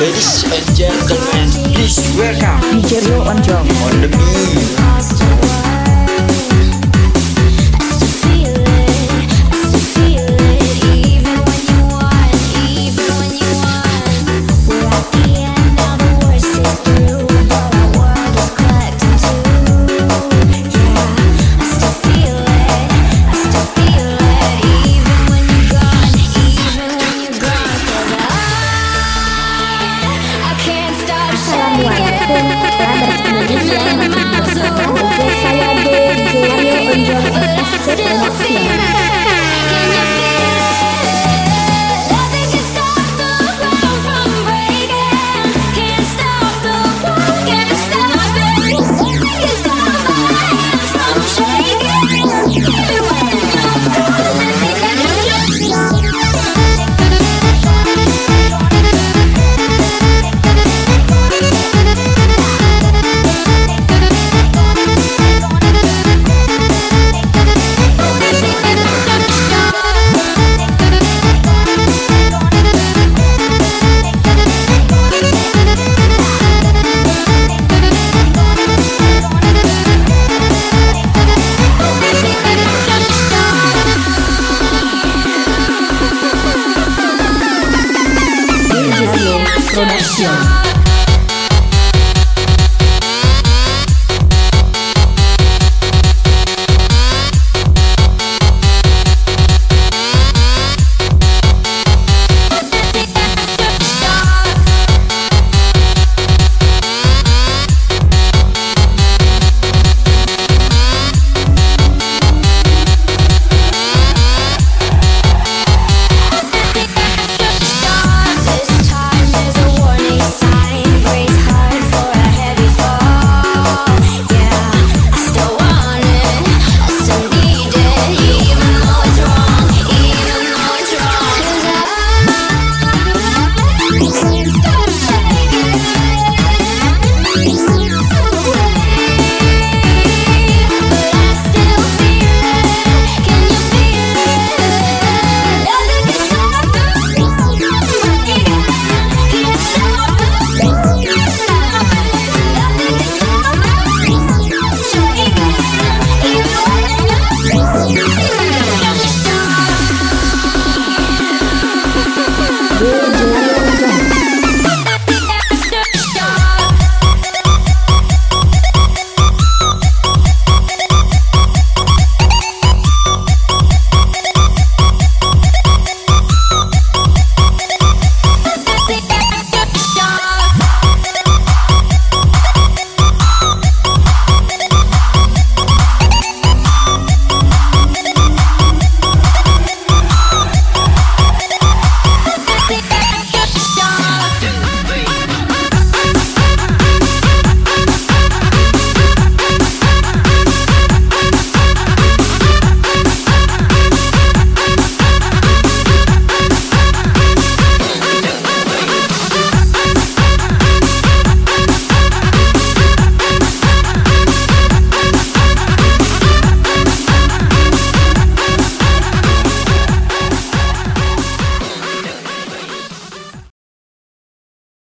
Ladies and gentlemen, please welcome DJ Rio Onjong on the beat. Indonesia masih Producción.